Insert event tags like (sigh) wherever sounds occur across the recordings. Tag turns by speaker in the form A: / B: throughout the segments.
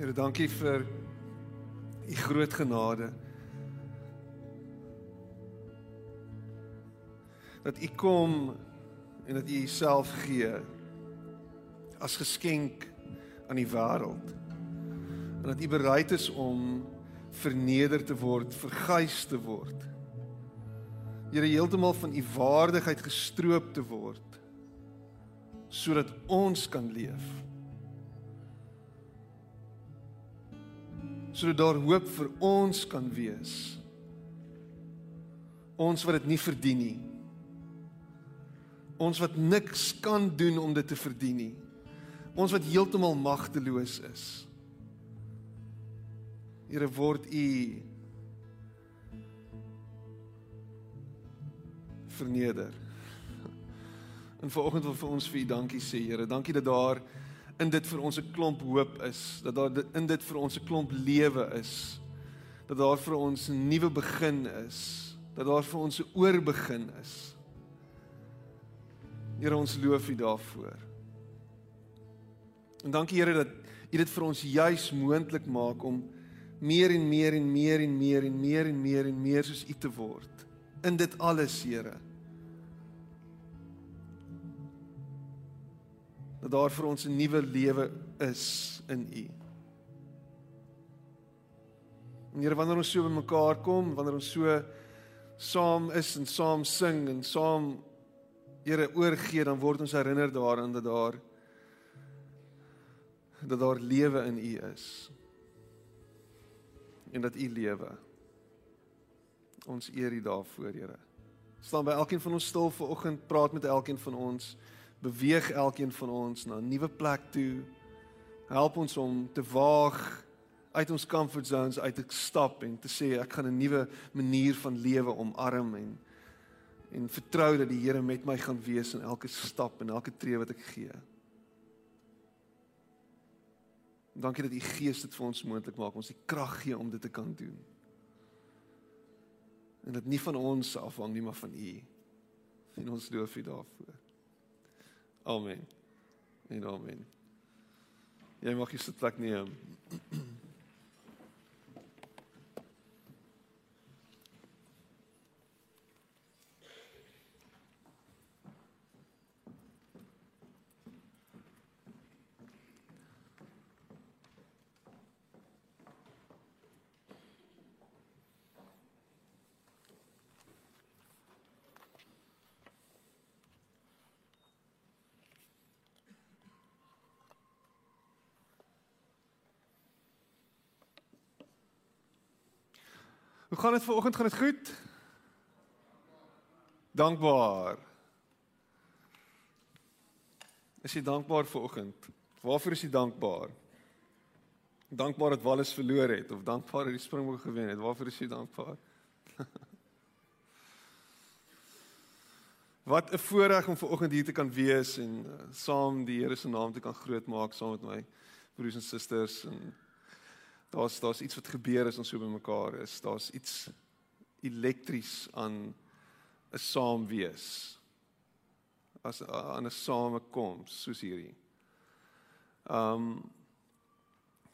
A: Here, dankie vir u groot genade. Dat u kom en dat u jouself gee as geskenk aan die wêreld. En dat u bereid is om verneder te word, verguis te word. Here heeltemal van u waardigheid gestroop te word sodat ons kan leef. Sodat daar hoop vir ons kan wees. Ons wat dit nie verdien nie. Ons wat niks kan doen om dit te verdien nie. Ons wat heeltemal magteloos is. Here word u verneder. En vanoggend wil vir ons vir U dankie sê, Here. Dankie dat daar in dit vir ons 'n klomp hoop is, dat daar in dit vir ons 'n klomp lewe is. Dat daar vir ons 'n nuwe begin is, dat daar vir ons 'n oorbegin is. Here, ons loof U daarvoor. En dankie Here dat U dit vir ons juis moontlik maak om meer en meer en meer en meer en meer en meer en meer soos U te word. In dit alles, Here. Dat daar vir ons 'n nuwe lewe is in U. En Here, wanneer ons so bymekaar kom, wanneer ons so saam is en saam sing en saam Here oorgee, dan word ons herinner daaraan dat daar dat daar lewe in U is. En dat U lewe. Ons eer U daarvoor, Here. Staan by elkeen van ons stil vanoggend, praat met elkeen van ons beweeg elkeen van ons na 'n nuwe plek toe. Help ons om te waag uit ons comfort zones uit te stap en te sê ek gaan 'n nuwe manier van lewe omarm en en vertrou dat die Here met my gaan wees in elke stap en elke tree wat ek gee. Dankie dat u Gees dit vir ons moontlik maak, ons die krag gee om dit te kan doen. En dit nie van ons afhang nie, maar van u. En ons loof u daarvoor. Amen. En amen. Jy mag jy sit plek neem. Gaan dit vanoggend? Gaan dit goed? Dankbaar. Is jy dankbaar vanoggend? Waarvoor is jy dankbaar? Dankbaar dat Wallis verloor het of dankbaar dat die Springbok gewen het? Waarvoor is jy dankbaar? (laughs) Wat 'n voorreg om vanoggend hier te kan wees en uh, saam die Here se naam te kan grootmaak saam met my broers en susters en Daar's daar's iets wat gebeur as ons so bymekaar is. Daar's iets elektries aan 'n saam wees. As aan 'n samekoms soos hierdie. Um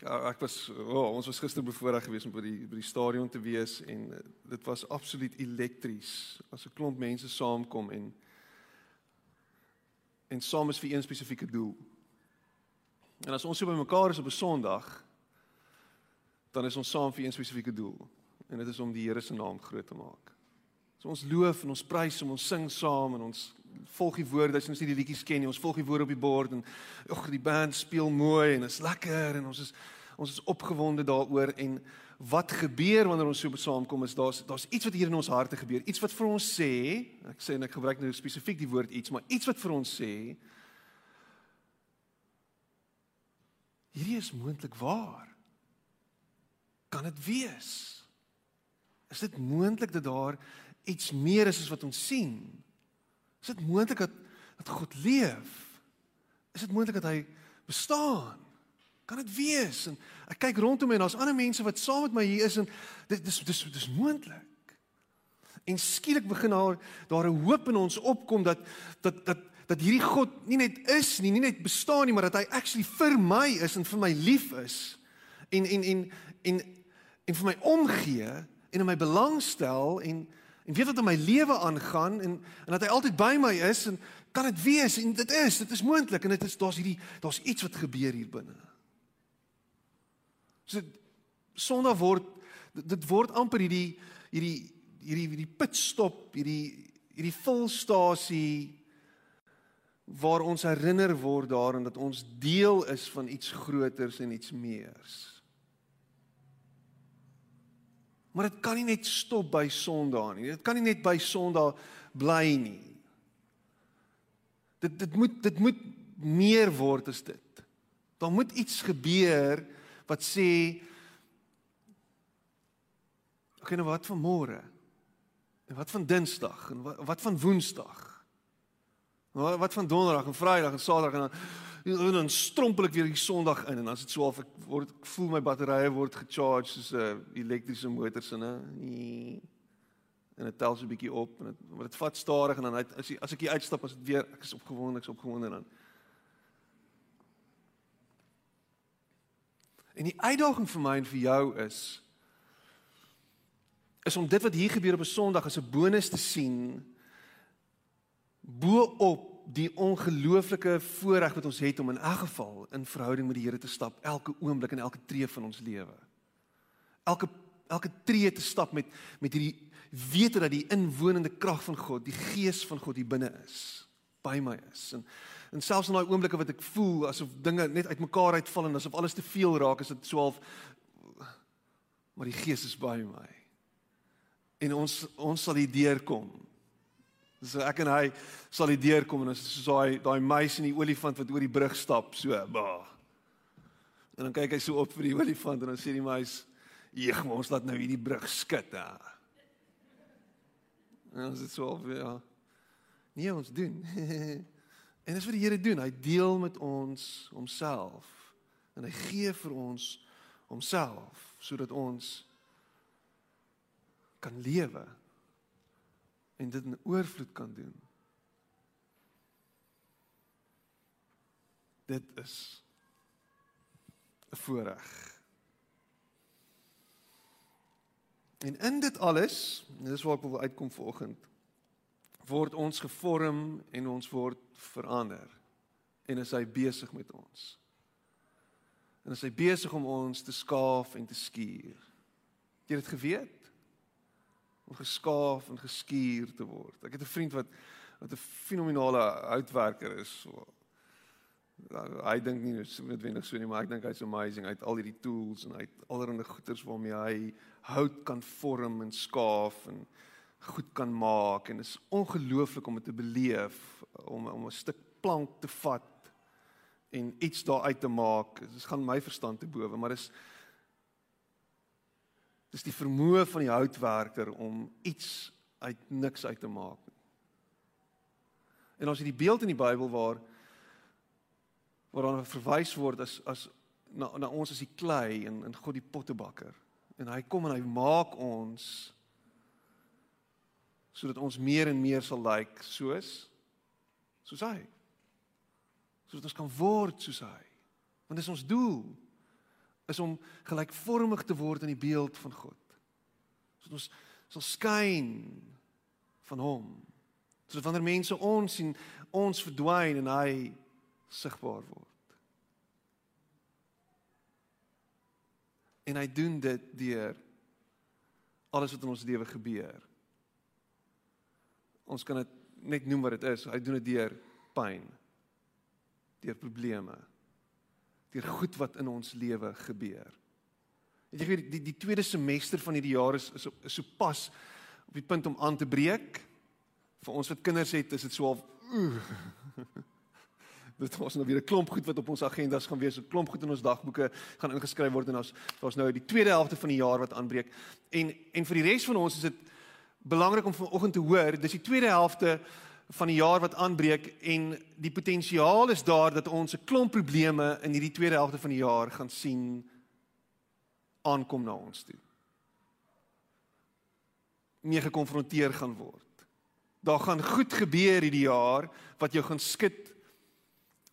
A: ek was oh, ons was gister bevoorreg geweest om by die by die stadion te wees en dit was absoluut elektries as 'n klomp mense saamkom en en saam is vir een spesifieke doel. En as ons so bymekaar is op 'n Sondag, dan is ons saam vir 'n spesifieke doel en dit is om die Here se naam groot te maak. So ons loof en ons prys en ons sing saam en ons volg die woorde as ons nie die liedjies ken nie, ons volg die woorde op die bord en ag die band speel mooi en is lekker en ons is ons is opgewonde daaroor. En wat gebeur wanneer ons so saamkom is daar's daar's iets wat hier in ons harte gebeur, iets wat vir ons sê, ek sê en ek gebruik nou spesifiek die woord iets, maar iets wat vir ons sê hierdie is moontlik waar kan dit wees? Is dit moontlik dat daar iets meer is as wat ons sien? Is dit moontlik dat dat God leef? Is dit moontlik dat hy bestaan? Kan dit wees? En ek kyk rondom en daar's ander mense wat saam met my hier is en dit dis dis dis moontlik. En skielik begin daar daar 'n hoop in ons opkom dat dat dat dat hierdie God nie net is nie, nie net bestaan nie, maar dat hy actually vir my is en vir my lief is en en en en en vir my omgee en in my belangstel en en weet wat in my lewe aangaan en en dat hy altyd by my is en kan dit wees en dit is dit is moontlik en dit is daar's hierdie daar's iets wat gebeur hier binne. So Sondag word dit word amper hierdie hierdie hierdie hierdie pitstop, hierdie hierdie volstasie waar ons herinner word daaraan dat ons deel is van iets groters en iets meers. Maar dit kan nie net stop by Sondag nie. Dit kan nie net by Sondag bly nie. Dit dit moet dit moet meer word as dit. Daar moet iets gebeur wat sê Ek okay, nou wat van môre? En wat van Dinsdag en wat, wat van Woensdag? Wat van Donderdag en Vrydag en Saterdag en dan dan strompel ek weer die Sondag in en dan is dit so of ek word ek voel my batterye word gecharge soos 'n uh, elektriese motor se nê. En dit tel so 'n bietjie op en dit maar dit vat stadig en dan uit, as, as ek hier uitstap as dit weer ek is opgewonde, ek is opgewonde dan. En die uitdaging vir my en vir jou is is om dit wat hier gebeur op 'n Sondag as 'n bonus te sien bo op die ongelooflike voorreg wat ons het om in elk geval in verhouding met die Here te stap elke oomblik en elke tree van ons lewe. Elke elke tree te stap met met hierdie wete dat die inwonende krag van God, die gees van God hier binne is, by my is. En en selfs in daai oomblikke wat ek voel asof dinge net uitmekaar uitval en asof alles te veel raak, is dit swaalf maar die gees is by my en ons ons sal hier deurkom. So ek en hy sal hier deurkom en ons is soos daai daai meis en die olifant wat oor die brug stap so. Bah. En dan kyk hy so op vir die olifant en dan sê die meis: "Jeg, ons laat nou hierdie brug skud hè." En ons het so op ja. Nee, ons doen. (laughs) en dis wat die Here doen. Hy deel met ons homself en hy gee vir ons homself sodat ons kan lewe en dit in oorvloed kan doen. Dit is 'n voorreg. En in dit alles, dis waar ek wil uitkom vanoggend, word ons gevorm en ons word verander. En is hy besig met ons? En is hy besig om ons te skaaf en te skuur? Het jy dit geweet? Om geskaaf en geskuur te word. Ek het 'n vriend wat wat 'n fenominale houtwerker is. Hy dink nie noodwendig so nie, maar ek dink hy's amazing. Hy het al hierdie tools en hy het allerlei goeders waarmee hy hout kan vorm en skaaf en goed kan maak en dit is ongelooflik om dit te beleef om om 'n stuk plank te vat en iets daar uit te maak. Dit gaan my verstand te bowe, maar dis Dis die vermoë van die houtwerker om iets uit niks uit te maak. En ons het die beeld in die Bybel waar waar dan verwys word as as na na ons as die klei en en God die pottebakker. En hy kom en hy maak ons sodat ons meer en meer sal lyk like, soos soos hy. Sodat ons kan word soos hy. Want dis ons doel is om gelykvormig te word in die beeld van God. Sodat ons sal skyn van hom. Sodat wanneer mense ons sien, ons verdwyn en hy sigbaar word. En hy doen dit deur alles wat in ons lewe gebeur. Ons kan dit net noem wat dit is. Hy doen dit deur pyn, deur probleme, deur goed wat in ons lewe gebeur. En jy weet die die tweede semester van hierdie jaar is is, is so pas op die punt om aan te breek. Vir ons wat kinders het, is dit so al (laughs) Dit was nou weer 'n klomp goed wat op ons agendas gaan wees, 'n klomp goed in ons dagboeke gaan ingeskryf word en ons daar's nou die tweede helfte van die jaar wat aanbreek. En en vir die res van ons is dit belangrik om vanoggend te hoor, dis die tweede helfte van die jaar wat aanbreek en die potensiaal is daar dat ons 'n klomp probleme in hierdie tweede helfte van die jaar gaan sien aankom na ons toe. mee gekonfronteer gaan word. Daar gaan goed gebeur hierdie jaar wat jou gaan skud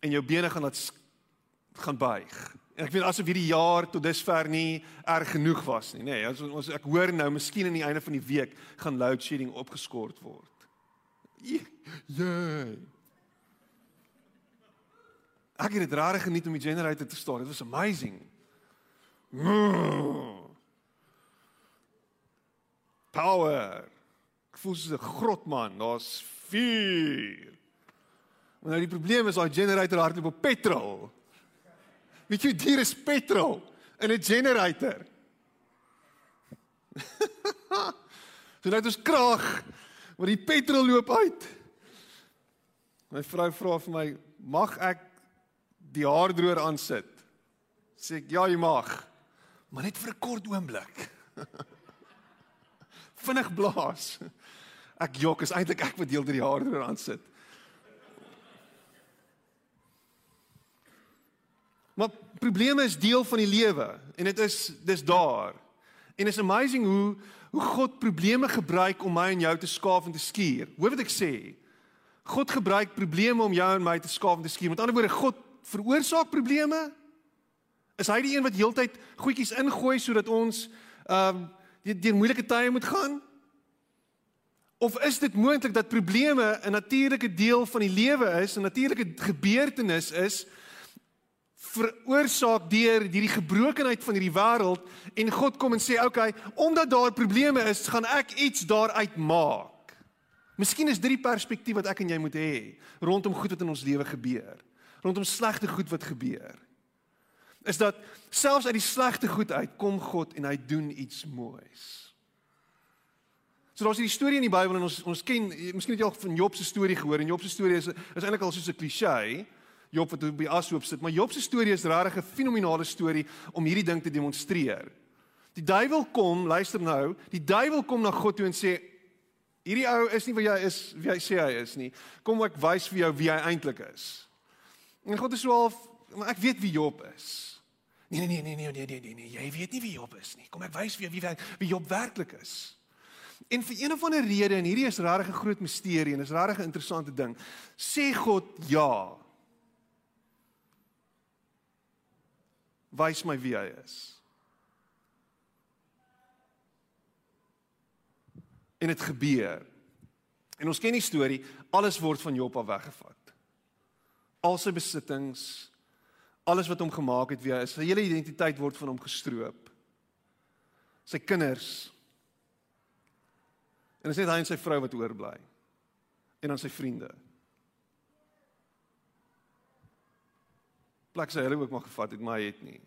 A: en jou bene gaan laat gaan buig ek weet asof hierdie jaar tot dusver nie erg genoeg was nie, nê. Nee, as ons ek hoor nou miskien aan die einde van die week gaan load shedding opgeskort word. (laughs) Jee. Ek het dit rare geniet om die generator te start. Dit was amazing. Power. Ek voel soos 'n grotman. Daar's vuur. Maar nou die probleem is daai generator hardloop op petrol. Weet jy, hier is petrol in 'n generator. (laughs) so net ons krag, maar die petrol loop uit. My vrou vra vir my, "Mag ek die haardroër aansit?" Sê ek, "Ja, jy mag." Maar net vir 'n kort oomblik. (laughs) Vinnig blaas. Ek jok, is eintlik ek wat deel deur die haardroër aansit. Maar probleme is deel van die lewe en dit is dis daar. En it's amazing hoe hoe God probleme gebruik om my en jou te skaaf en te skuur. Hoor wat ek sê. God gebruik probleme om jou en my te skaaf en te skuur. Met ander woorde, God veroorsaak probleme. Is hy die een wat heeltyd goedjies ingooi sodat ons ehm um, deur moeilike tye moet gaan? Of is dit moontlik dat probleme 'n natuurlike deel van die lewe is, 'n natuurlike gebeurtenis is veroorsaak deur hierdie gebrokenheid van hierdie wêreld en God kom en sê, "Oké, okay, omdat daar probleme is, gaan ek iets daaruit maak." Miskien is dit die perspektief wat ek en jy moet hê rondom goed wat in ons lewe gebeur, rondom slegte goed wat gebeur. Is dat selfs uit die slegte goed uit kom God en hy doen iets moois. So daar's hierdie storie in die Bybel en ons ons ken, miskien het jy al van Job se storie gehoor en Job se storie is is eintlik al soos 'n klise. Job wat op die ashoop sit, maar Job se storie is regtig 'n fenominale storie om hierdie ding te demonstreer. Die duiwel kom, luister nou, die duiwel kom na God toe en sê hierdie ou is nie wie hy is, wie hy sê hy is nie. Kom ek wys vir jou wie hy eintlik is. En God is so half, maar ek weet wie Job is. Nee nee nee nee nee nee nee nee, jy weet nie wie Job is nie. Kom ek wys vir jou wie wie Job werklik is. En vir een of ander rede en hierdie is regtig 'n groot misterie en is regtig 'n interessante ding. Sê God ja. Wys my wie hy is. En dit gebeur. En ons ken die storie, alles word van Job af weggevat. Al sy besittings, alles wat hom gemaak het wie hy is, sy hele identiteit word van hom gestroop. Sy kinders. En dit is net hy en sy vrou wat oorbly. En dan sy vriende. Plek sy hulle ook maar gevat het, maar hy het nie.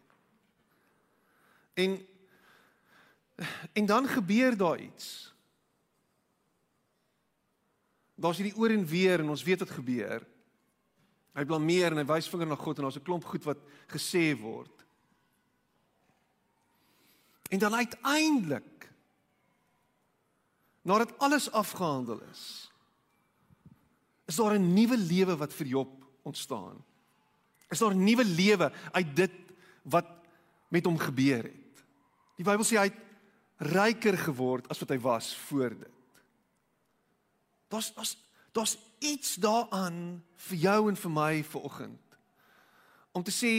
A: En en dan gebeur daar iets. Daar's hierdie oor en weer en ons weet wat gebeur. Hy blameer en hy wys vinger na God en daar's 'n klomp goed wat gesê word. En dan uiteindelik nadat alles afgehandel is, is daar 'n nuwe lewe wat vir Job ontstaan is daar nuwe lewe uit dit wat met hom gebeur het. Die Bybel sê hy het ryker geword as wat hy was voor dit. Daar's daar's daar's iets daaraan vir jou en vir my vanoggend. Om te sê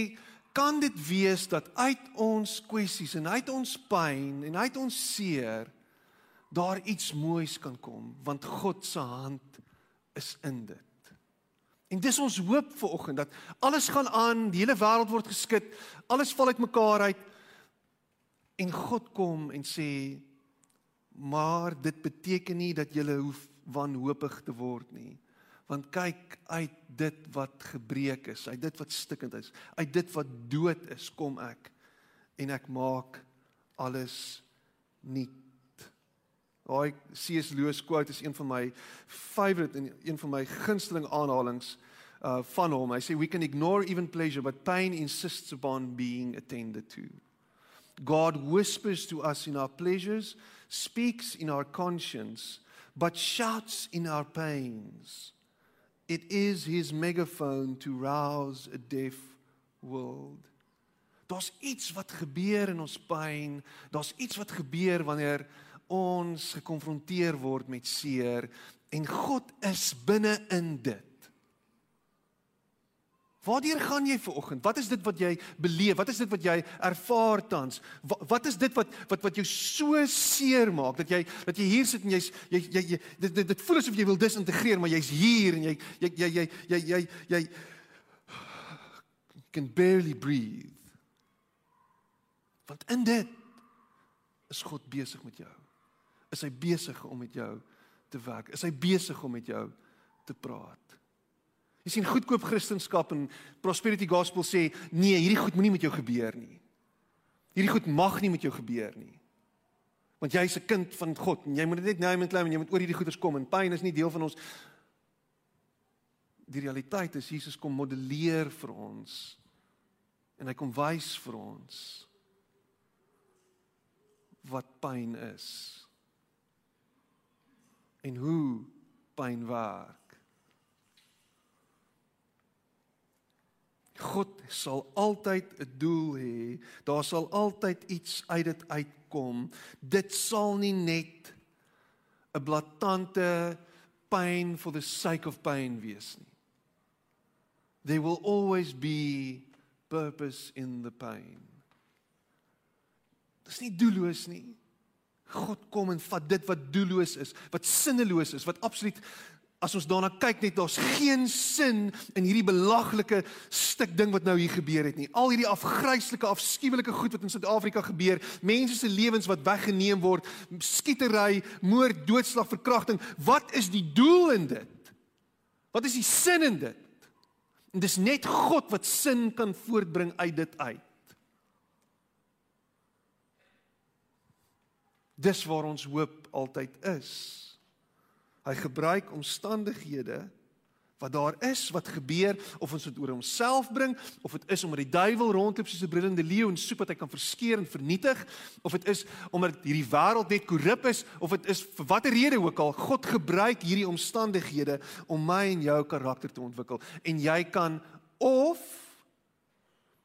A: kan dit wees dat uit ons kwessies en uit ons pyn en uit ons seer daar iets moois kan kom want God se hand is in dit. En dis ons hoop vir oggend dat alles gaan aan, die hele wêreld word geskit, alles val uitmekaar uit en God kom en sê maar dit beteken nie dat jy hoef wanhoopig te word nie. Want kyk uit dit wat gebreek is, uit dit wat stikkend is, uit dit wat dood is, kom ek en ek maak alles nuut. Daai C.S. Lewis quote is een van my favorite en een van my gunsteling aanhalinge uh van hom. Hy sê we can ignore even pleasure but pain insists upon being attended to. God whispers to us in our pleasures, speaks in our conscience, but shouts in our pains. It is his megaphone to rouse a deaf world. Daar's iets wat gebeur in ons pyn. Daar's iets wat gebeur wanneer ons gekonfronteer word met seer en God is binne in dit. Waardeur gaan jy ver oggend? Wat is dit wat jy beleef? Wat is dit wat jy ervaar tans? Wat, wat is dit wat wat wat jou so seer maak dat jy dat jy hier sit en jy's jy jy, jy dit, dit dit voel asof jy wil disintegreer, maar jy's hier en jy jy jy jy jy jy, jy, can barely breathe. Want in dit is God besig met jou. Is hy besig om met jou te werk? Is hy besig om met jou te praat? Jy sien goedkoop Christendom en prosperity gospel sê nee, hierdie goed moenie met jou gebeur nie. Hierdie goed mag nie met jou gebeur nie. Want jy's 'n kind van God en jy moet net nou met klim en jy moet oor hierdie goeders kom en pyn is nie deel van ons Die realiteit is Jesus kom modelleer vir ons en hy kom wys vir ons wat pyn is en hoe pyn werk. God sal altyd 'n doel hê. Daar sal altyd iets uit dit uitkom. Dit sal nie net 'n blaatante pain for the sake of pain wees nie. There will always be purpose in the pain. Dit is nie doelloos nie. God kom en vat dit wat doelloos is, wat sinneloos is, wat absoluut as ons daarna kyk net daar's geen sin in hierdie belaglike stuk ding wat nou hier gebeur het nie. Al hierdie afgryslike, afskuwelike goed wat in Suid-Afrika gebeur, mense se lewens wat weggeneem word, skietery, moord, doodslag, verkrachting. Wat is die doel in dit? Wat is die sin in dit? En dis net God wat sin kan voortbring uit dit uit. Dis waar ons hoop altyd is. Hy gebruik omstandighede wat daar is, wat gebeur of ons dit oor homself bring of dit is omdat die duiwel rondloop soos 'n brullende leeu en soek wat hy kan verskeer en vernietig of dit is omdat hierdie wêreld net korrup is of dit is vir watter rede ook al God gebruik hierdie omstandighede om my en jou karakter te ontwikkel en jy kan of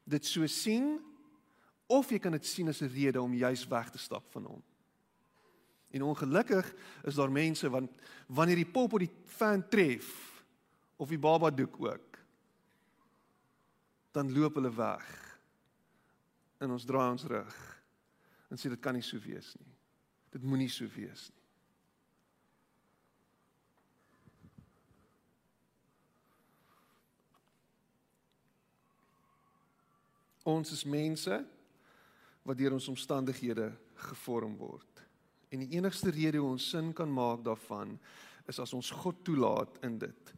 A: dit so sien of jy kan dit sien as 'n rede om juis weg te stap van hom En ongelukkig is daar mense want wanneer die pop op die fan tref of die baba doek ook dan loop hulle weg. En ons draai ons rug en sê dit kan nie so wees nie. Dit moenie so wees nie. Ons is mense wat deur ons omstandighede gevorm word. En die enigste rede hoe ons sin kan maak daarvan is as ons God toelaat in dit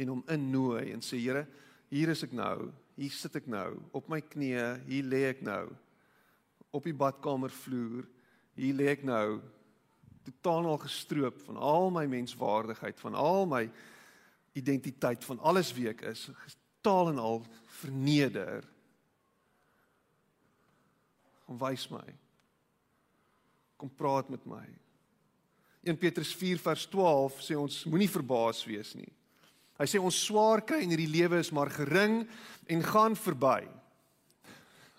A: en hom innooi en sê Here, hier is ek nou, hier sit ek nou op my knieë, hier lê ek nou op die badkamervloer, hier lê ek nou totaal al gestroop van al my menswaardigheid, van al my identiteit, van alles wie ek is, totaal en al verneder. Kom wys my kom praat met my. 1 Petrus 4 vers 12 sê ons moenie verbaas wees nie. Hy sê ons swaar kry in hierdie lewe is maar gering en gaan verby.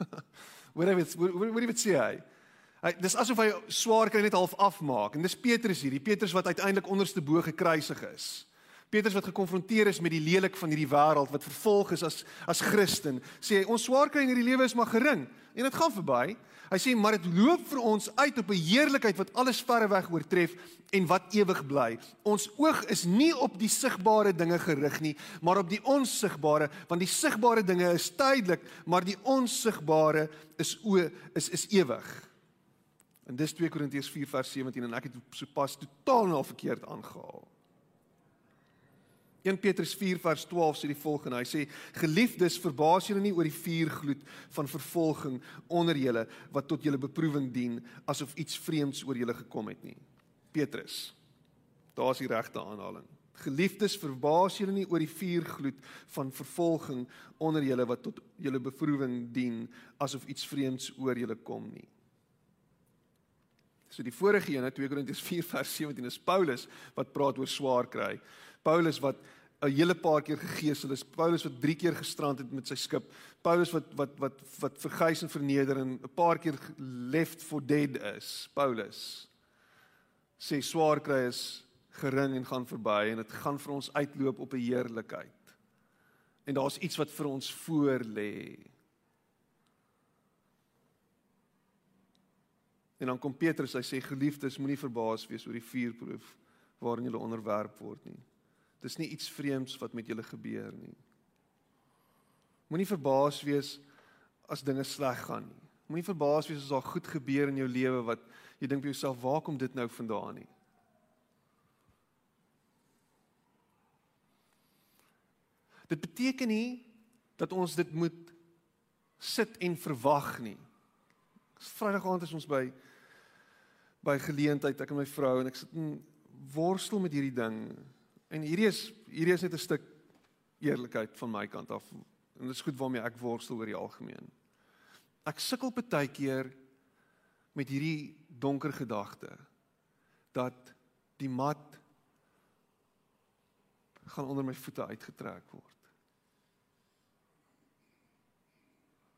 A: (laughs) Wat het wat wat sê hy? Hy dis asof hy swaar kry net half afmaak en dis Petrus hier, die Petrus wat uiteindelik onderste bo gekruisig is. Petrus wat gekonfronteer is met die lelik van hierdie wêreld wat vervolg is as as Christen, sê hy ons swaar kry in hierdie lewe is maar gering en dit gaan verby. Hy sê maar dit loop vir ons uit op 'n heerlikheid wat alles verre weg oortref en wat ewig bly. Ons oog is nie op die sigbare dinge gerig nie, maar op die onsigbare, want die sigbare dinge is tydelik, maar die onsigbare is o is is ewig. En dis 2 Korintiërs 4 vers 17 en ek het sopas totaal nou verkeerd aangehaal. 1 Petrus 4 vers 12 sê die volgende. Hy sê: "Geliefdes, verbaas julle nie oor die vuurgloed van vervolging onder julle wat tot julle beproewing dien, asof iets vreemds oor julle gekom het nie." Petrus. Daar's die regte aanhaling. Geliefdes, verbaas julle nie oor die vuurgloed van vervolging onder julle wat tot julle beproewing dien, asof iets vreemds oor julle kom nie. So die vorige een, 2 Korintiërs 4 vers 17 is Paulus wat praat oor swaar kry. Paulus wat 'n hele paar keer gegeesel is. Paulus wat 3 keer gestrand het met sy skip. Paulus wat wat wat wat vergys en verneder en 'n paar keer left for dead is. Paulus sê swaar kry is gering en gaan verby en dit gaan vir ons uitloop op 'n heerlikheid. En daar's iets wat vir ons voor lê. En dan kom Petrus, hy sê geliefdes, moenie verbaas wees oor die vuurproef waarin julle onderwerp word nie. Dis nie iets vreemds wat met julle gebeur nie. Moenie verbaas wees as dinge sleg gaan nie. Moenie verbaas wees as daar goed gebeur in jou lewe wat jy dink by jouself, waar kom dit nou vandaan nie? Dit beteken nie dat ons dit moet sit en verwag nie. Vrydag aand is ons by by geleentheid ek en my vrou en ek sit en worstel met hierdie ding. En hierdie is hierdie is net 'n stuk eerlikheid van my kant af. En dit is goed waarmee ek worstel oor die algemeen. Ek sukkel baie keer met hierdie donker gedagte dat die mat gaan onder my voete uitgetrek word.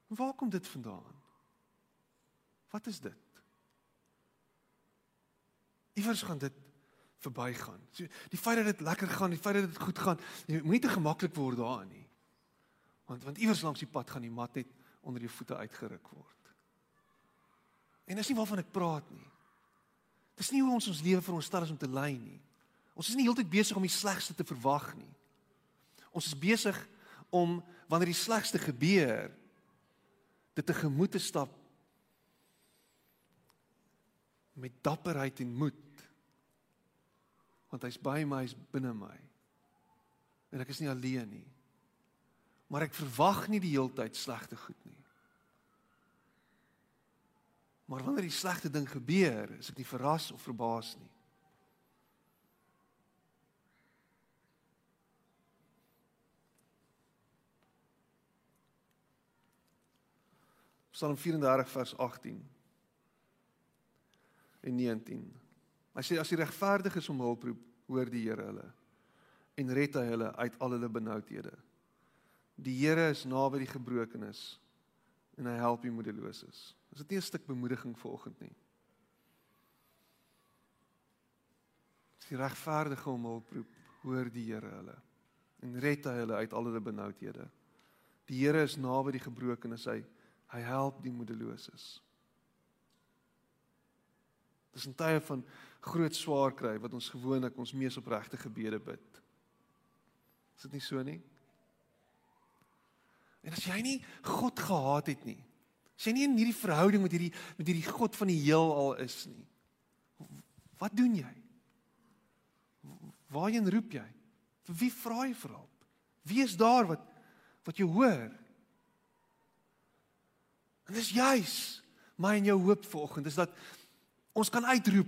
A: Waar kom dit vandaan? Wat is dit? Iewers gaan dit verbygaan. So die feit dat dit lekker gaan, die feit dat dit goed gaan, jy moenie te gemaklik word daarin nie. Want want iewers langs die pad gaan die mat net onder jou voete uitgeruk word. En dis nie waarvan ek praat nie. Dis nie hoe ons ons lewe veronderstel is om te lei nie. Ons is nie heeltyd besig om die slegste te verwag nie. Ons is besig om wanneer die slegste gebeur, dit tegemoet te stap met dapperheid en moed want hy's by my, hy's binne my. En ek is nie alleen nie. Maar ek verwag nie die heeltyd slegte goed nie. Maar wanneer die slegte ding gebeur, is ek nie verras of verbaas nie. Psalm 34 vers 18 en 19 Hy sê as die regverdiges om hulp roep, hoor die Here hulle en red hy hulle uit al hulle benoudhede. Die Here is naby die gebrokenes en hy help die moedeloses. Is dit nie 'n stuk bemoediging vir oggend nie? As die regverdige om hulp roep, hoor die Here hulle en red hy hulle uit al hulle benoudhede. Die Here is naby die gebrokenes, hy hy help die moedeloses. Dis 'n tye van groot swaar kry wat ons gewoonlik ons mees opregte gebede bid. Is dit nie so nie? En as jy nie God gehaat het nie, as jy nie in hierdie verhouding met hierdie met hierdie God van die heelal is nie. Wat doen jy? Waarheen roep jy? Vir wie vra jy vir hulp? Wie is daar wat wat jou hoor? En dis juis my en jou hoop vanoggend is dat Ons kan uitroep.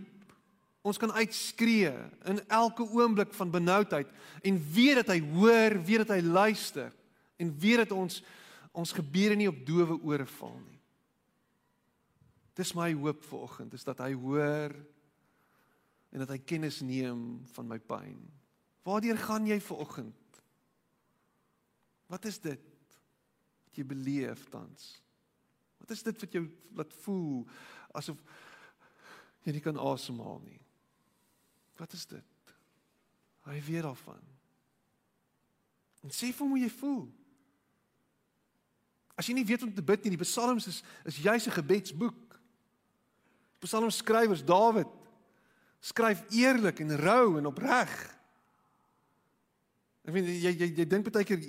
A: Ons kan uitskree in elke oomblik van benoudheid en weet dat hy hoor, weet dat hy luister en weet dat ons ons gebede nie op doewe ore val nie. Dis my hoop vanoggend is dat hy hoor en dat hy kennis neem van my pyn. Waardeur gaan jy vanoggend? Wat is dit wat jy beleef tans? Wat is dit wat jou laat voel asof jy nie kan asemhaal nie. Wat is dit? Hy weet daarvan. En sê vir hom hoe jy voel. As jy nie weet om te bid nie, die Psalms is is juis 'n gebedsboek. Psalmskrywers Dawid skryf eerlik en rou en opreg. Ek weet jy jy jy dink baie keer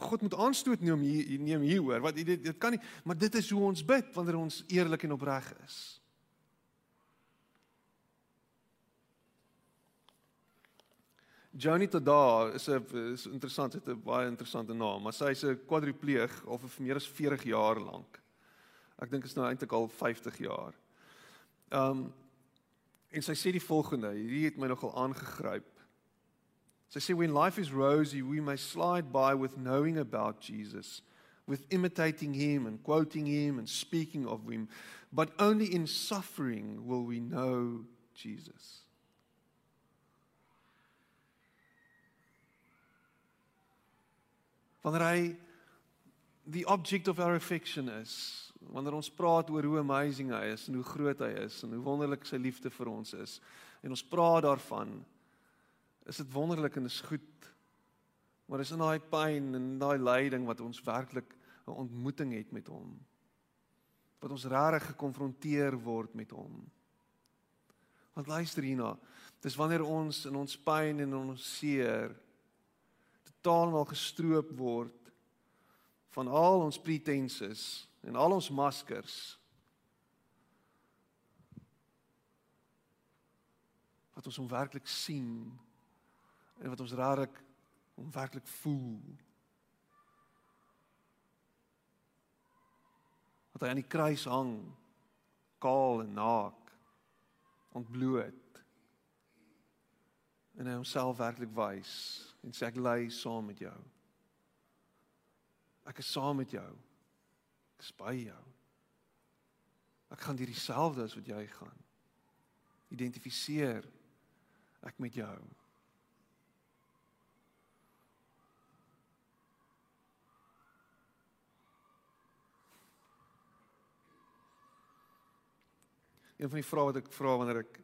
A: God moet aanstoot neem hier neem hier hoor. Wat dit dit kan nie, maar dit is hoe ons bid wanneer ons eerlik en opreg is. Joni Tada is 'n is interessant, het 'n baie interessante naam, maar sy is 'n kwadripleeg of vir meer as 40 jaar lank. Ek dink is nou eintlik al 50 jaar. Um en sy sê die volgende, hierdie het my nogal aangegryp. Sy sê when life is rosy, we may slide by with knowing about Jesus, with imitating him and quoting him and speaking of him, but only in suffering will we know Jesus. Wanneer hy the object of our affection is wanneer ons praat oor hoe amazing hy is en hoe groot hy is en hoe wonderlik sy liefde vir ons is en ons praat daarvan is dit wonderlik en is goed Maar dis in daai pyn en daai lyding wat ons werklik 'n ontmoeting het met hom. Wat ons regtig gekonfronteer word met hom. Want luister hierna, dis wanneer ons in ons pyn en in ons seer totaal wel gestroop word van al ons pretenses en al ons maskers. Wat ons hom werklik sien en wat ons raak om werklik voel. Wat hy aan die kruis hang, kaal en naak, ontbloot. En hy homself werklik wys en sê ek lê saam met jou. Ek is saam met jou. Ek is by jou. Ek gaan deur dieselfde as wat jy gaan. Identifiseer ek met jou. Een van die vrae wat ek vra wanneer ek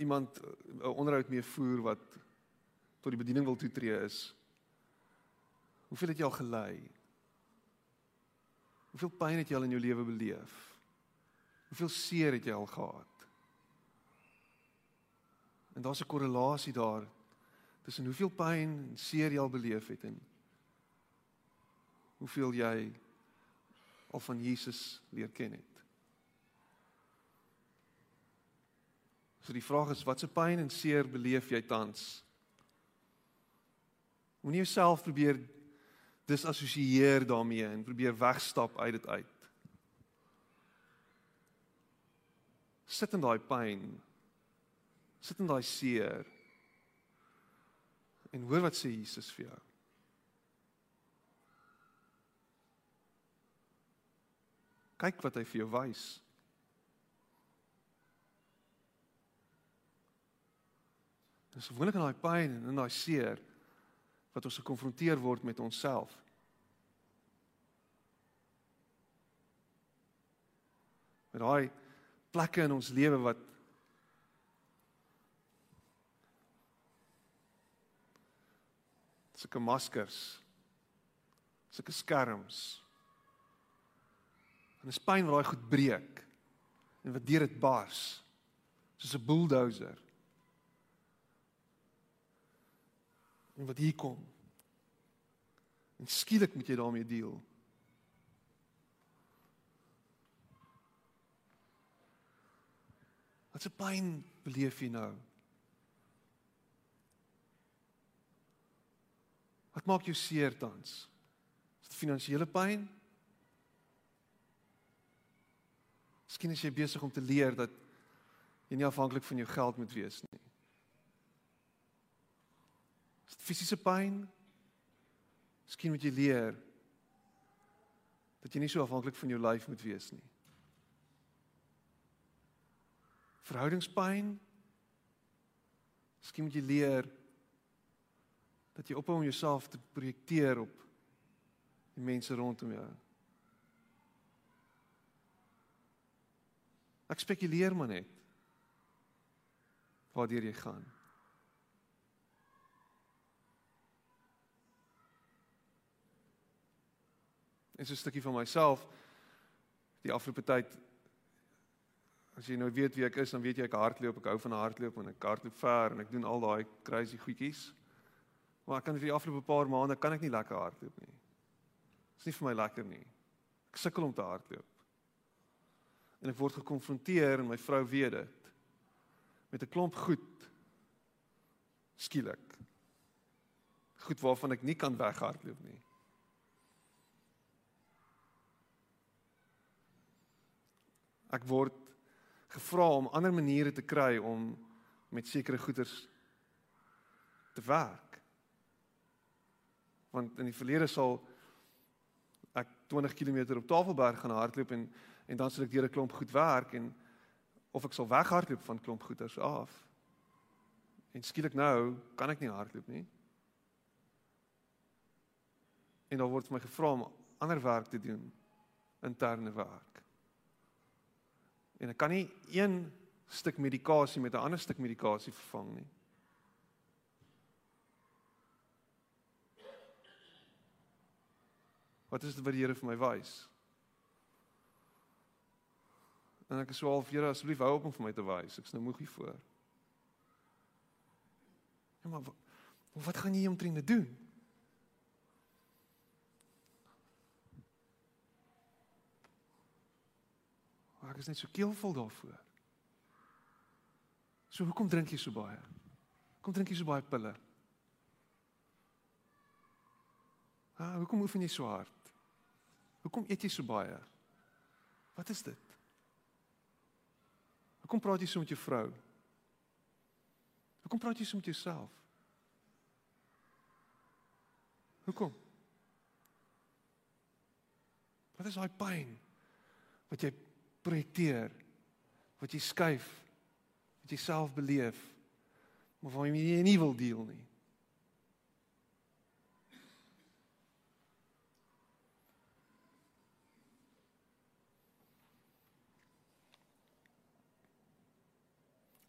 A: iemand eh, 'n onderhoud mee voer wat tot die bediening wil toetree is. Hoeveel het jy al gelei? Hoeveel pyn het jy al in jou lewe beleef? Hoeveel seer het jy al gehad? En daar's 'n korrelasie daar tussen hoeveel pyn en seer jy al beleef het en hoeveel jy of van Jesus leer ken het. So die vraag is watse pyn en seer beleef jy tans? Moenie jouself probeer disassosieer daarmee en probeer wegstap uit dit uit. Sit in daai pyn. Sit in daai seer. En hoor wat sê Jesus vir jou. Kyk wat hy vir jou wys. Dis gewoonlik in daai pyn en in daai seer wat ons gekonfronteer word met onsself. Met daai plekke in ons lewe wat sulke maskers sulke skerms En dis pyn wat daai goed breek en wat deur dit bars soos 'n bulldozer. En wat hier kom. En skielik moet jy daarmee deel. Wat 'n pyn beleef jy nou? Wat maak jou seer tans? Is dit finansiële pyn? Miskien is jy besig om te leer dat jy nie afhanklik van jou geld moet wees nie. Fisiese pyn? Miskien moet jy leer dat jy nie so afhanklik van jou lyf moet wees nie. Verhoudingspyn? Miskien moet jy leer dat jy ophou om jouself te projekteer op die mense rondom jou. Ek spekuleer maar net. Waardeur jy gaan. En so 'n stukkie van myself die afgelope tyd as jy nou weet wie ek is, dan weet jy ek hardloop, ek hou van hardloop en ek hardloop ver en ek doen al daai crazy goedjies. Maar ek kan vir die afgelope paar maande kan ek nie lekker hardloop nie. Dit is nie vir my lekker nie. Ek sukkel om te hardloop en ek word gekonfronteer en my vrou weet dit met 'n klomp goed skielik goed waarvan ek nie kan weghardloop nie ek word gevra om ander maniere te kry om met sekere goeders te werk want in die verlede sal ek 20 km op Tafelberg gaan hardloop en en dan sal ek deur 'n klomp goed werk en of ek sal weghardloop van klomp goeders af. En skielik nou kan ek nie hardloop nie. En dan word my gevra om ander werk te doen, interne werk. En ek kan nie een stuk medikasie met 'n ander stuk medikasie vervang nie. Wat is dit wat die Here vir my wys? En ek is so half, Here, asseblief hou op om vir my te wys. Ek's nou moeg hiervoor. Ja, maar wat, wat gaan jy omtrent doen? Maar ek is net so keelvol daarvoor. So hoekom drink jy so baie? Kom drink jy so baie pille? Ah, hoekom oefen jy so hard? Hoekom eet jy so baie? Wat is dit? Hoekom praat jy so met jou vrou? Hoekom praat jy so met jouself? Hoekom? Wat is daai pyn wat jy projekteer? Wat jy skuif? Wat jy self beleef? Maar waarmee jy nie wil deel nie.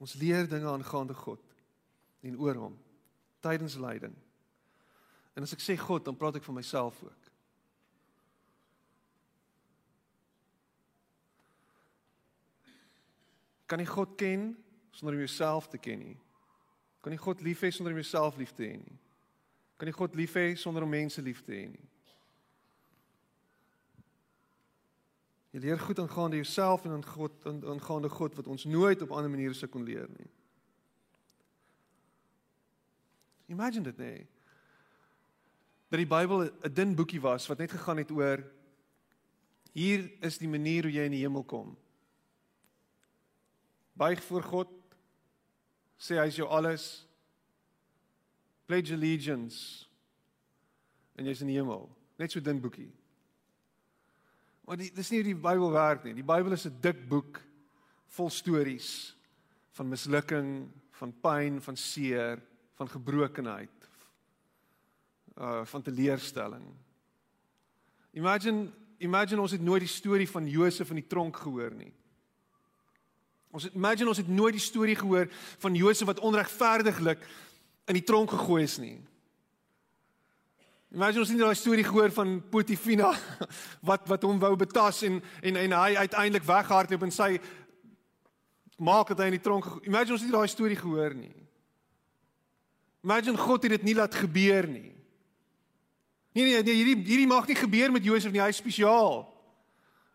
A: Ons leer dinge aangaande God en oor hom tydens lyding. En as ek sê God, dan praat ek van myself ook. Kan jy God ken sonder om jouself te ken nie? Kan jy God lief hê sonder om jouself lief te hê nie? Kan jy God lief hê sonder om mense lief te hê nie? Jy leer goed aangaande jouself en aan God aangaande God wat ons nooit op ander maniere sou kon leer nie. Imagine dit nee dat die Bybel 'n dun boekie was wat net gegaan het oor hier is die manier hoe jy in die hemel kom. Buig voor God, sê hy is jou alles. Pledge allegiance en jy's in die hemel. Net so dun boekie. Maar die dis nie hoe die Bybel werk nie. Die Bybel is 'n dik boek vol stories van mislukking, van pyn, van seer, van gebrokenheid uh van teleurstelling. Imagine imagine ons het nooit die storie van Josef in die tronk gehoor nie. Ons het imagine ons het nooit die storie gehoor van Josef wat onregverdiglik in die tronk gegooi is nie. Imagine ons het nie daai storie gehoor van Potifina (laughs) wat wat hom wou betas en en en hy uiteindelik weghardloop en sy maak dit hy in die tronk. Imagine ons het nie daai storie gehoor nie. Imagine God het dit nie laat gebeur nie. Nee nee nee, hierdie hierdie mag nie gebeur met Josef nie, hy is spesiaal.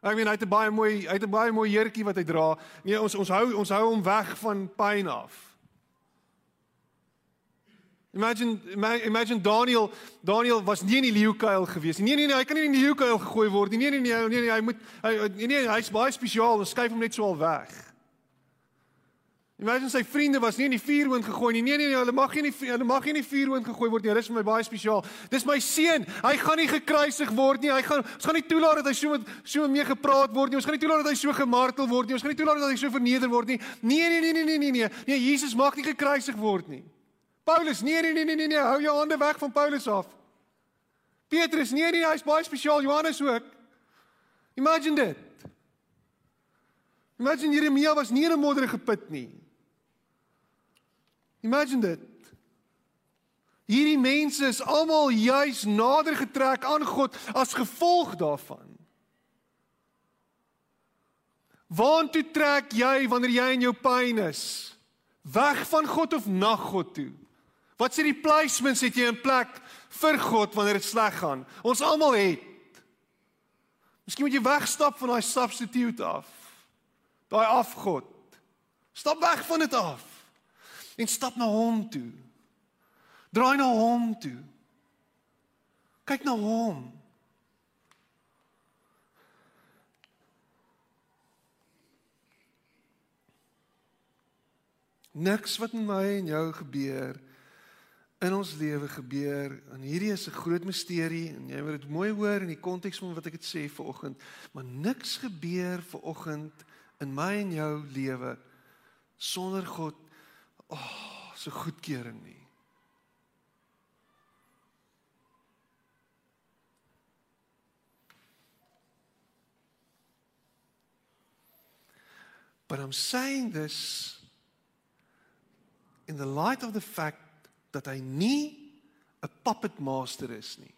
A: Ek meen hy het 'n baie mooi hy het 'n baie mooi jurkie wat hy dra. Nee, ons ons hou ons hou hom weg van pyn af. Imagine imagine Daniel Daniel was nie in die leeukuil gewees nie. Nee nee nee, hy kan nie in die leeukuil gegooi word nie. Nee nee nee, nee nee, hy moet hy nee nee, hy's baie spesiaal. Ons skuif hom net so al weg. Imagine sy vriende was nie in die vuurhoond gegooi nie. Nee nee nee, hulle mag nie in die hulle mag nie in die vuurhoond gegooi word nie. Hulle is vir my baie spesiaal. Dis my seun. Hy gaan nie gekruisig word nie. Hy gaan ons gaan nie toelaat dat hy so met so mee gepraat word nie. Ons gaan nie toelaat dat hy so gemartel word nie. Ons gaan nie toelaat dat hy so verneder word nie. Nee nee nee nee nee nee nee. Nee, Jesus mag nie gekruisig word nie. Paulus, nee nee nee nee nee nee, hou jou hande weg van Paulus af. Petrus, nee nee, hy's baie spesiaal. Johannes ook. Imagine dit. Imagine Jeremia was nie in 'n modderige put nie. Imagine dit. Hierdie mense is almal juis nader getrek aan God as gevolg daarvan. Waartoe trek jy wanneer jy in jou pyn is? Weg van God of na God toe? Wat sê die placements het jy in plek vir God wanneer dit sleg gaan? Ons almal het. Miskien moet jy wegstap van daai substitute af. Daai afgod. Stap weg van dit af en stap na hom toe. Draai na hom toe. Kyk na hom. Niks wat met my en jou gebeur in ons lewe gebeur en hierdie is 'n groot misterie en jy moet dit mooi hoor in die konteks van wat ek dit sê vir oggend, maar niks gebeur vir oggend in my en jou lewe sonder God so goedkeuring nie. But I'm saying this in the light of the fact dat hy nie 'n puppet master is nie.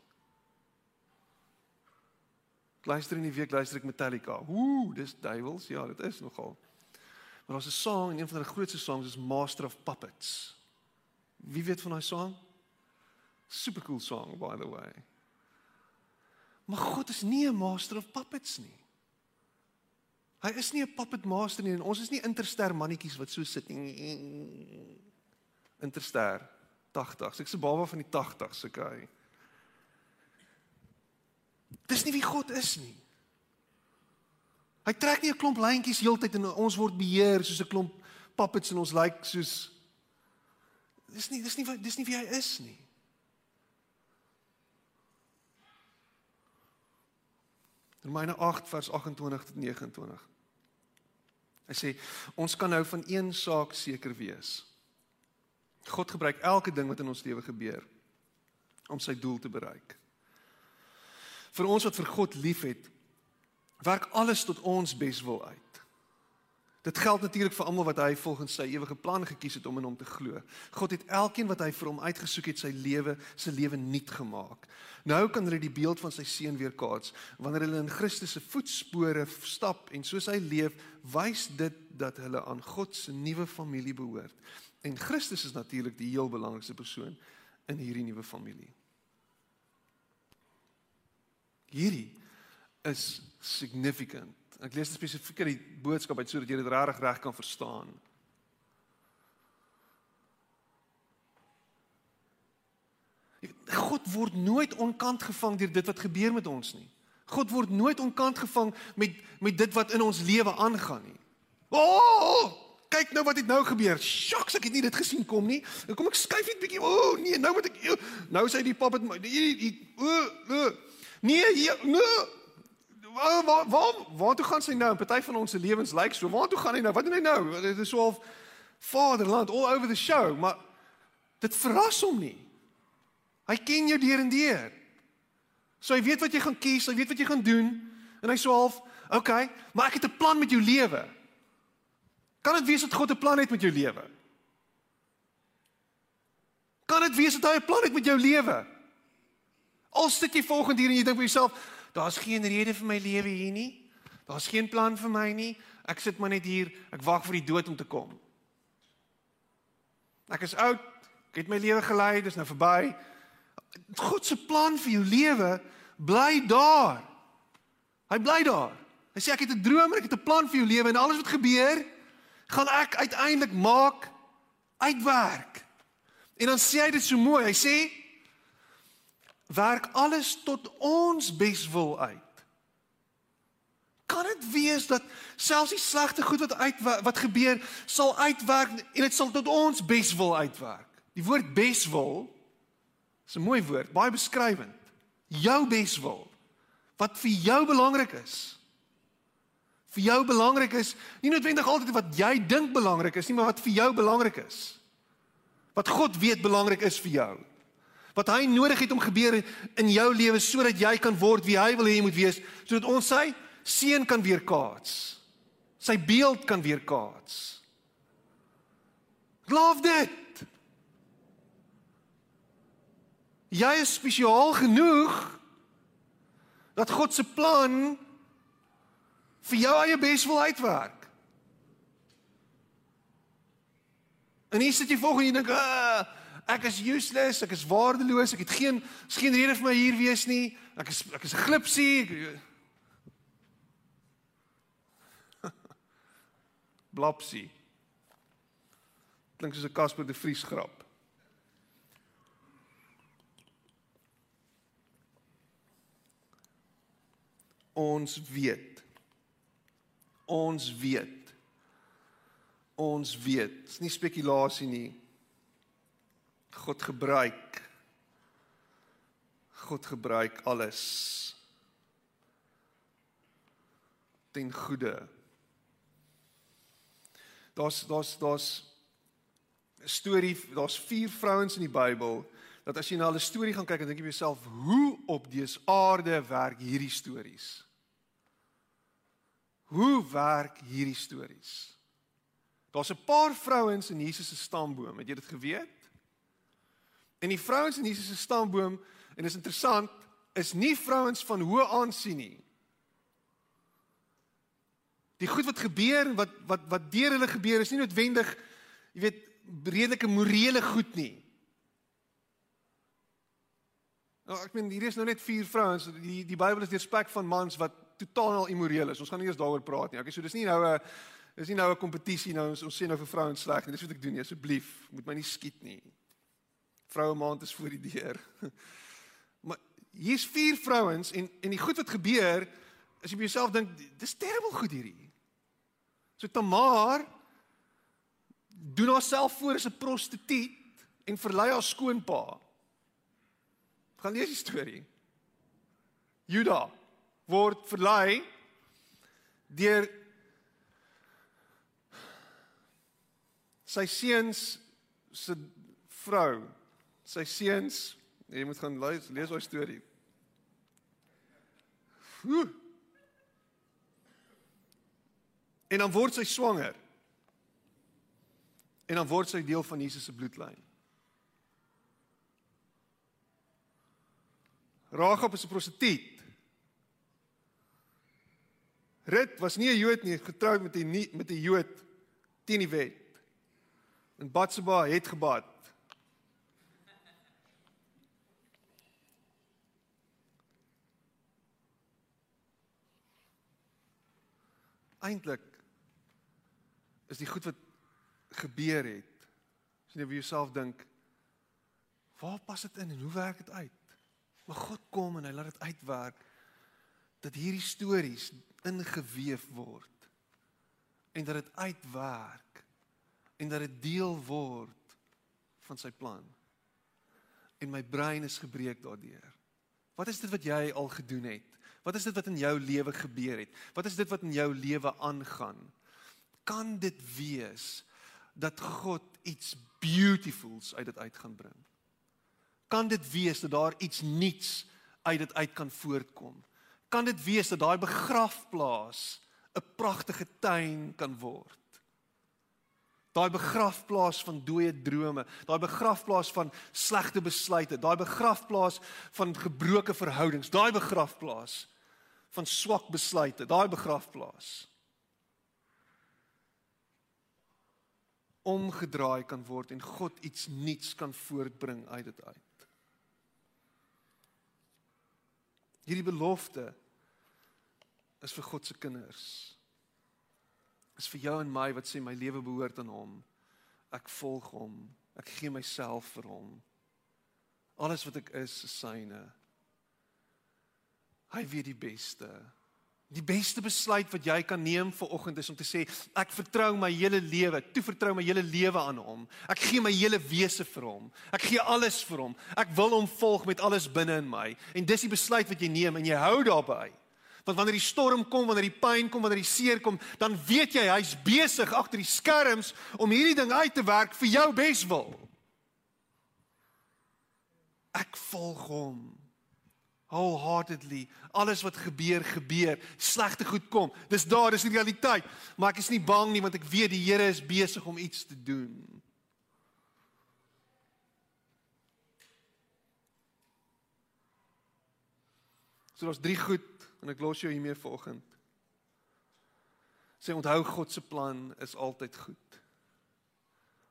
A: Luister in die week luister ek Metallica. Ooh, dis duiwels. Ja, dit is nogal. Maar daar's 'n song en een van hulle grootste songs is Master of Puppets. Wie weet van daai song? Super cool song by the way. Maar God is nie 'n master of puppets nie. Hy is nie 'n puppet master nie en ons is nie interster mannetjies wat so sit nie. Interster 80s. Ek's 'n baba van die 80s, okay. Dis nie wie God is nie. Hy trek nie 'n klomp lyntjies heeltyd en ons word beheer soos 'n klomp puppets en ons lyk like soos Dis nie dis nie dis nie wie hy is nie. Romeine 8 vers 28 tot 29. Hy sê ons kan nou van een saak seker wees. God gebruik elke ding wat in ons lewe gebeur om sy doel te bereik. Vir ons wat vir God liefhet, werk alles tot ons beswil uit. Dit geld natuurlik vir almal wat hy volgens sy ewige plan gekies het om in hom te glo. God het elkeen wat hy vir hom uitgesoek het, sy lewe, sy lewe nuut gemaak. Nou kan hulle die beeld van sy seun weerkaats. Wanneer hulle in Christus se voetspore stap en soos hy leef, wys dit dat hulle aan God se nuwe familie behoort. En Christus is natuurlik die heel belangrikste persoon in hierdie nuwe familie. Hierdie is significant Ek lees spesifiek die boodskap uit sodat jy dit regtig reg kan verstaan. God word nooit onkant gevang deur dit wat gebeur met ons nie. God word nooit onkant gevang met met dit wat in ons lewe aangaan nie. O, oh, kyk nou wat het nou gebeur. Sjoks, ek het nie dit gesien kom nie. Kom ek skuif net bietjie. O, oh, nee, nou moet ek nou sê die pap het hierdie o, o. Nee, hier, nee. Waar waar waar waar toe gaan sy nou? Party van ons se lewens lyk so. Waar toe gaan hy nou? Wat doen hy nou? Dit is so half Vaderland all over the show, maar dit verras hom nie. Hy ken jou deur en deur. So hy weet wat jy gaan kies, hy weet wat jy gaan doen en hy so half, okay, maar ek het 'n plan met jou lewe. Kan dit wees dat God 'n plan het met jou lewe? Kan dit wees dat hy 'n plan het met jou lewe? Al sit jy volgende hier en jy dink vir jouself, Daar's geen rede vir my lewe hier nie. Daar's geen plan vir my nie. Ek sit maar net hier. Ek wag vir die dood om te kom. Ek is oud. Ek het my lewe gelei, dis nou verby. God se plan vir jou lewe bly daar. Hy bly daar. Hy sê ek het 'n droom en ek het 'n plan vir jou lewe en alles wat gebeur, gaan ek uiteindelik maak uitwerk. En dan sê hy dit so mooi. Hy sê werk alles tot ons beswil uit. Kan dit wees dat selfs die slegte goed wat uit wat gebeur sal uitwerk en dit sal tot ons beswil uitwerk. Die woord beswil is 'n mooi woord, baie beskrywend. Jou beswil wat vir jou belangrik is. Vir jou belangrik is nie noodwendig altyd wat jy dink belangrik is nie, maar wat vir jou belangrik is. Wat God weet belangrik is vir jou wat hy nodig het om gebeur in jou lewe sodat jy kan word wie hy wil hê jy moet wees, sodat ons sy seën kan weerkaats. Sy beeld kan weerkaats. Love dit. Jy is spesiaal genoeg dat God se plan vir jou eie bes wil uitwerk. En hier sit jy volgens jy dink, "Ag, ek is useless, ek is waardeloos, ek het geen geen rede vir my hier wees nie. Ek is ek is 'n glipsie. (laughs) Blapsie. Klink soos 'n Casper de Vries grap. Ons weet. Ons weet. Ons weet. Dis nie spekulasie nie. God gebruik God gebruik alles ten goeie. Daar's daar's daar's 'n storie, daar's vier vrouens in die Bybel dat as jy na hulle storie gaan kyk en dink jy jouself, hoe op dese aarde werk hierdie stories? Hoe werk hierdie stories? Daar's 'n paar vrouens in Jesus se stamboom, het jy dit geweet? En die vrouens in Jesus se stamboom, en dis interessant, is nie vrouens van hoë aansien nie. Die goed wat gebeur wat wat wat deur hulle gebeur is nie noodwendig jy weet redelike morele goed nie. Nou ek meen hier is nou net vier vrouens. Die die Bybel is despek van mans wat totaal immoreel is. Ons gaan nie eers daaroor praat nie. Okay, so dis nie nou 'n dis nie nou 'n kompetisie nou ons, ons sê nou vir vrouens sleg nie. Dis wat ek doen nie. Asseblief, moet my nie skiet nie. Vroue maand is voor die deur. (laughs) maar hier's vier vrouens en en die goed wat gebeur as jy by jouself dink, dis terrible goed hierdie. So Tamar doen haarself voor as 'n prostituut en verlei haar skoonpa. Gaan lees die storie. Juda word verlei deur sy seuns se vrou. Sy seuns, jy moet gaan lees lees daai storie. Oeh. En dan word sy swanger. En dan word sy deel van Jesus se bloedlyn. Rahab is 'n prostituut. Rut was nie 'n Jood nie, getroud met 'n met 'n Jood teen die wet. En Batseba het gebad. Eintlik is die goed wat gebeur het. As jy vir jouself dink, waar pas dit in en hoe werk dit uit? Maar God kom en hy laat dit uitwerk dat hierdie stories ingeweef word en dat dit uitwerk en dat dit deel word van sy plan. En my brein is gebreek daardeur. Wat is dit wat jy al gedoen het? Wat is dit wat in jou lewe gebeur het? Wat is dit wat in jou lewe aangaan? Kan dit wees dat God iets beautifuls uit dit uit gaan bring. Kan dit wees dat daar iets nuuts uit dit uit kan voortkom? Kan dit wees dat daai begrafplaas 'n pragtige tuin kan word? Daai begrafplaas van dooie drome, daai begrafplaas van slegte besluite, daai begrafplaas van gebroke verhoudings, daai begrafplaas van swak besluite, daai begrafplaas omgedraai kan word en God iets nuuts kan voortbring uit dit uit. Hierdie belofte is vir God se kinders. Is vir jou en my wat sê my lewe behoort aan hom. Ek volg hom. Ek gee myself vir hom. Alles wat ek is, is syne. Hy weet die beste. Die beste besluit wat jy kan neem vir oggend is om te sê ek vertrou my hele lewe, toe vertrou my hele lewe aan hom. Ek gee my hele wese vir hom. Ek gee alles vir hom. Ek wil hom volg met alles binne in my. En dis die besluit wat jy neem en jy hou daarbey. Want wanneer die storm kom, wanneer die pyn kom, wanneer die seer kom, dan weet jy hy's besig agter die skerms om hierdie ding uit te werk vir jou beswil. Ek volg hom wholeheartedly alles wat gebeur gebeur. Slegte goed kom. Dis daar dis die realiteit. Maar ek is nie bang nie want ek weet die Here is besig om iets te doen. So daar's drie goed en ek los jou hiermee vanoggend sê onthou God se plan is altyd goed.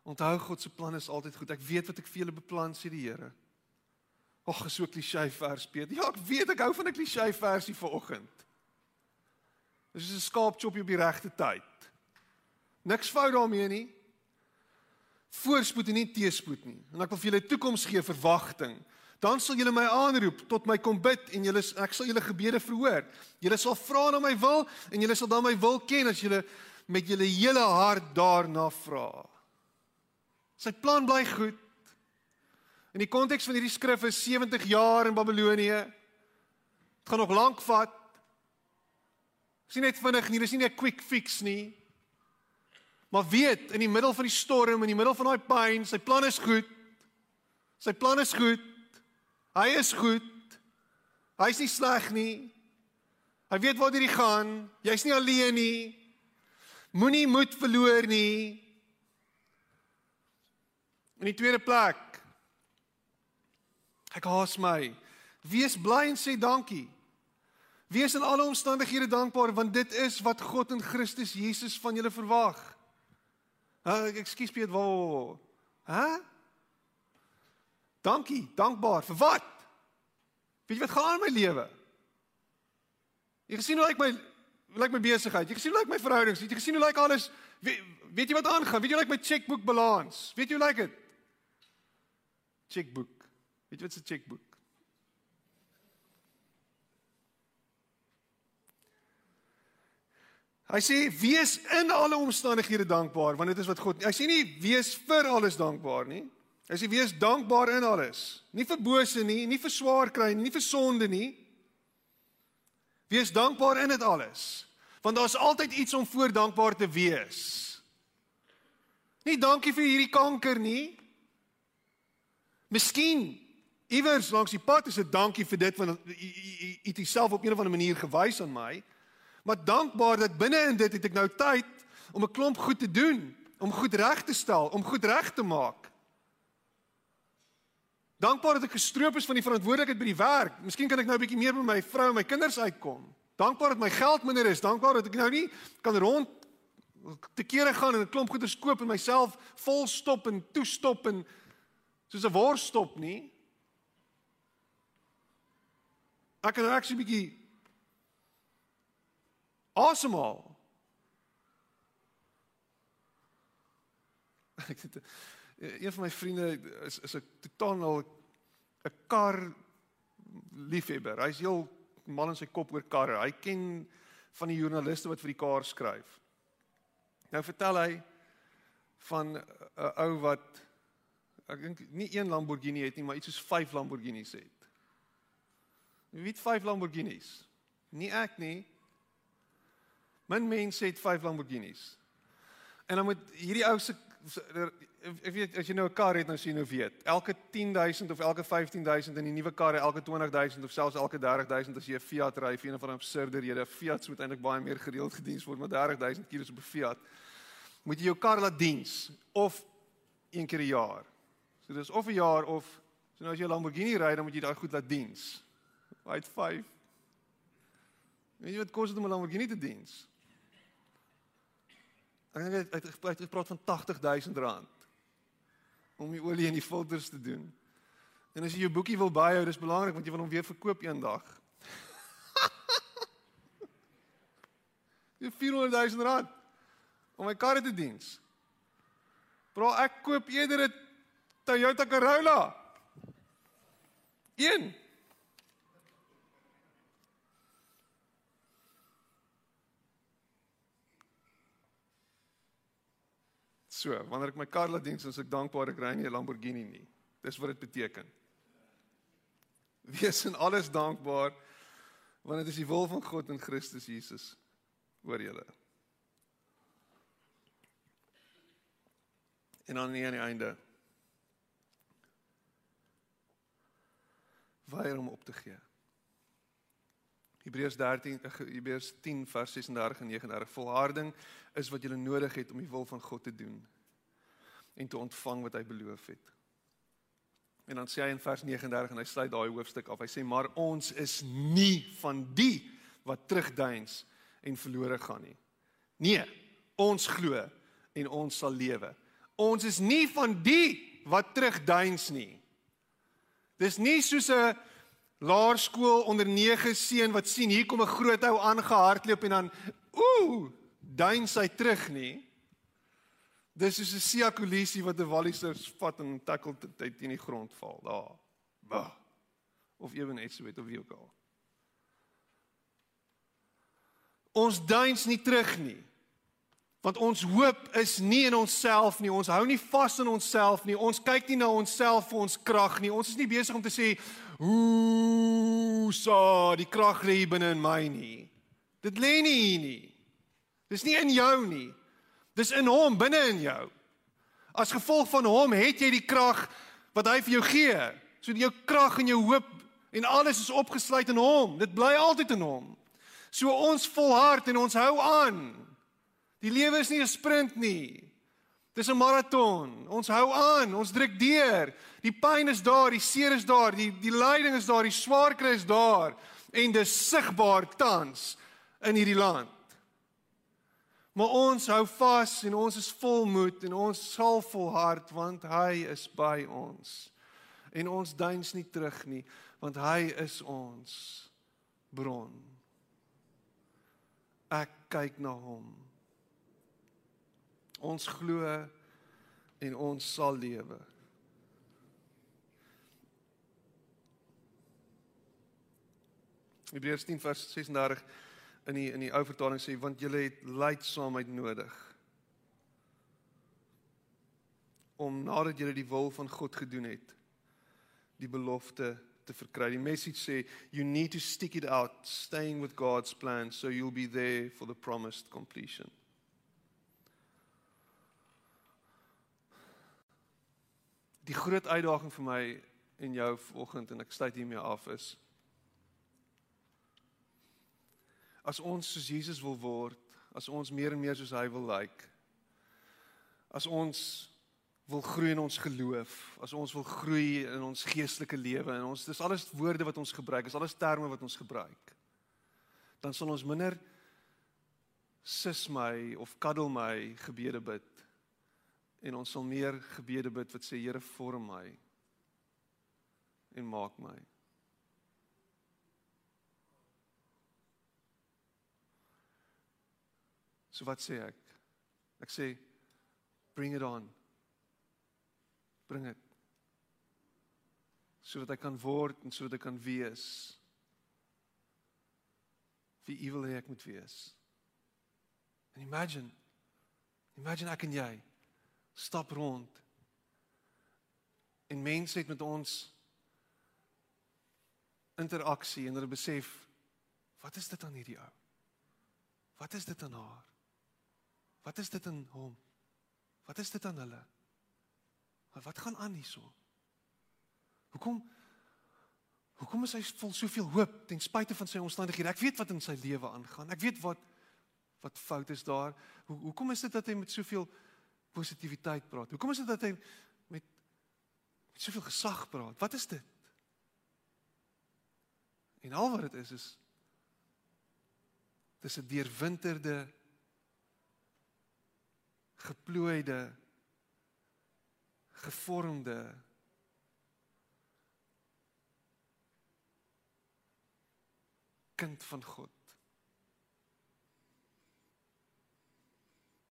A: Onthou God se plan is altyd goed. Ek weet wat ek vir julle beplan sê die Here Ag, so 'n klisjé vers Piet. Ja, ek weet ek hou van 'n klisjé versie vir oggend. Dis is 'n skaapchopie op die regte tyd. Niks fout daarmee nie. Voorspoed en nie teespoed nie. En ek wil vir julle toekoms gee verwagting. Dan sal julle my aanroep tot my kom bid en julle ek sal julle gebede verhoor. Julle sal vra na my wil en julle sal dan my wil ken as julle met julle hele hart daarna vra. Sy plan bly goed. In die konteks van hierdie skrif is 70 jaar in Babilonië. Dit gaan nog lank vat. Dis nie net vinnig nie, dis nie 'n quick fix nie. Maar weet, in die middel van die storm, in die middel van daai pyn, sy plan is goed. Sy plan is goed. Hy is goed. Hy's nie sleg nie. Hy weet waar dit gaan. Jy's nie alleen nie. Moenie moed verloor nie. In die tweede plek ek haas my. Wees bly en sê dankie. Wees in alle omstandighede dankbaar want dit is wat God in Christus Jesus van julle verwag. Ha, ekskuus Piet, waar? Hæ? Dankie, dankbaar vir wat? Weet jy wat gaan in my lewe? Jy gesien hoe lyk my lyk my besigheid? Jy gesien hoe lyk my verhoudings? Jy gesien hoe lyk alles? Weet, weet jy wat aangaan? Weet jy hoe lyk my chequeboek balans? Weet jy hoe lyk dit? Chequeboek. Weet jy wat 'n chequeboek? Hy sê wees in alle omstandighede dankbaar want dit is wat God. Hy sê nie wees vir alles dankbaar nie. Hy sê wees dankbaar in alles. Nie vir bose nie, nie vir swaar kry nie, nie vir sonde nie. Wees dankbaar in dit alles. Want daar's altyd iets om voor dankbaar te wees. Nie dankie vir hierdie kanker nie. Miskien iewers langs die pad is dit dankie vir dit want jy het jouself op 'n of ander manier gewys aan my. Maar dankbaar dat binne in dit het ek nou tyd om 'n klomp goed te doen, om goed reg te stel, om goed reg te maak. Dankbaar dat ek gestroop is van die verantwoordelikheid by die werk. Miskien kan ek nou 'n bietjie meer by my vrou en my kinders uitkom. Dankbaar dat my geld minder is. Dankbaar dat ek nou nie kan rond te kere gaan en 'n klomp goeder koop en myself vol stop en toestop en soos 'n wors stop nie. Ek kan regtig 'n bietjie asemhaal. Ek het een van my vriende is is 'n totaal 'n kar liefhebber. Hy's heel mal in sy kop oor karre. Hy ken van die joernaliste wat vir die kar skryf. Nou vertel hy van 'n ou wat ek dink nie een Lamborghini het nie, maar iets soos 5 Lamborghinis het. Wie het 5 Lamborghinis? Nie ek nie. Min mense het 5 Lamborghinis. En dan moet hierdie ou se ek weet as jy nou 'n kar het nou sien nou weet. Elke 10000 of elke 15000 in die nuwe karre, elke 20000 of selfs elke 30000 as jy 'n Fiat ry, vir een van 'n absurde rede, Fiats moet eintlik baie meer gereeld gediens word, maar 30000 km op 'n Fiat. Moet jy jou kar laat diens of een keer 'n jaar. So dis of 'n jaar of so nou as jy 'n Lamborghini ry, dan moet jy daai goed laat diens. Hy het 5. Weet jy wat kos dit om 'n Lamborghini te diens? Ek dink hy het uit gepraat van 80000 rand om die olie in die filters te doen. En as jy jou boekie wil byhou, dis belangrik want jy wil hom weer verkoop eendag. (laughs) Jy 400000 rand om my kar te diens. Bro, ek koop eerder 'n Toyota Corolla. Een So, wanneer ek my kar laat diens, is ek dankbaar ek ry nie 'n Lamborghini nie. Dis wat dit beteken. Wees in alles dankbaar want dit is die wil van God in Christus Jesus oor julle. En dan nie aan die einde weier om op te gee. Hebreërs 13 Hebreërs 10 vers 36 en 39 volharding is wat jy nodig het om die wil van God te doen en te ontvang wat hy beloof het. En dan sê hy in vers 39 en hy sluit daai hoofstuk af. Hy sê maar ons is nie van die wat terugduins en verlore gaan nie. Nee, ons glo en ons sal lewe. Ons is nie van die wat terugduins nie. Dis nie soos 'n laerskool onder 9 seun wat sien hier kom 'n groot ou aangehardloop en dan ooh, duin sy terug nie. Dis soos 'n Sia Kolisi wat 'n Walliser vat en tackle tyd teen die grond val daar. Bah. Of ewen iets weet of wie ook al. Ons duins nie terug nie. Want ons hoop is nie in onsself nie. Ons hou nie vas in onsself nie. Ons kyk nie na onsself vir ons krag nie. Ons is nie besig om te sê, "Ooh, sa, die krag lê binne in my nie." Dit lê nie hier nie. Dis nie in jou nie. Dis in hom, binne in jou. As gevolg van hom het jy die krag wat hy vir jou gee. So jou krag en jou hoop en alles is opgesluit in hom. Dit bly altyd in hom. So ons volhard en ons hou aan. Die lewe is nie 'n sprint nie. Dis 'n maraton. Ons hou aan, ons druk deur. Die pyn is daar, die seer is daar, die die lyding is daar, die swaar kry is daar en dis sigbaar tans in hierdie land. Maar ons hou vas en ons is vol moed en ons sal volhard want hy is by ons. En ons duins nie terug nie want hy is ons bron. Ek kyk na hom. Ons glo en ons sal lewe. Hebreërs 10 vers 36 in die in die ou vertaling sê want julle het lydsaamheid nodig om nadat julle die wil van God gedoen het die belofte te verkry. Die message sê you need to stick it out staying with God's plan so you'll be there for the promised completion. Die groot uitdaging vir my en jou vanoggend en ek sluit hiermee af is as ons soos Jesus wil word, as ons meer en meer soos hy wil lyk. Like, as ons wil groei in ons geloof, as ons wil groei in ons geestelike lewe en ons dis alles woorde wat ons gebruik, is alles terme wat ons gebruik. Dan sal ons minder sis my of kaddel my gebede bid en ons sal meer gebede bid wat sê Here vorm my en maak my. So wat sê ek? Ek sê bring it on. Bring dit. Sodat ek kan word en sodat ek kan wees. Wie u wil hê ek moet wees. And imagine imagine ek en jy stap rond en mense het met ons interaksie en hulle besef wat is dit aan hierdie ou? Wat is dit aan haar? Wat is dit in hom? Wat is dit aan hulle? Wat wat gaan aan hierso? Hoekom Hoekom is hy vol soveel hoop ten spyte van sy omstandighede? Ek weet wat in sy lewe aangaan. Ek weet wat wat fout is daar. Hoe hoekom is dit dat hy met soveel positiwiteit praat? Hoekom is dit dat hy met met soveel gesag praat? Wat is dit? En al wat dit is is dis 'n deurwinterde geplooide gevormde kind van God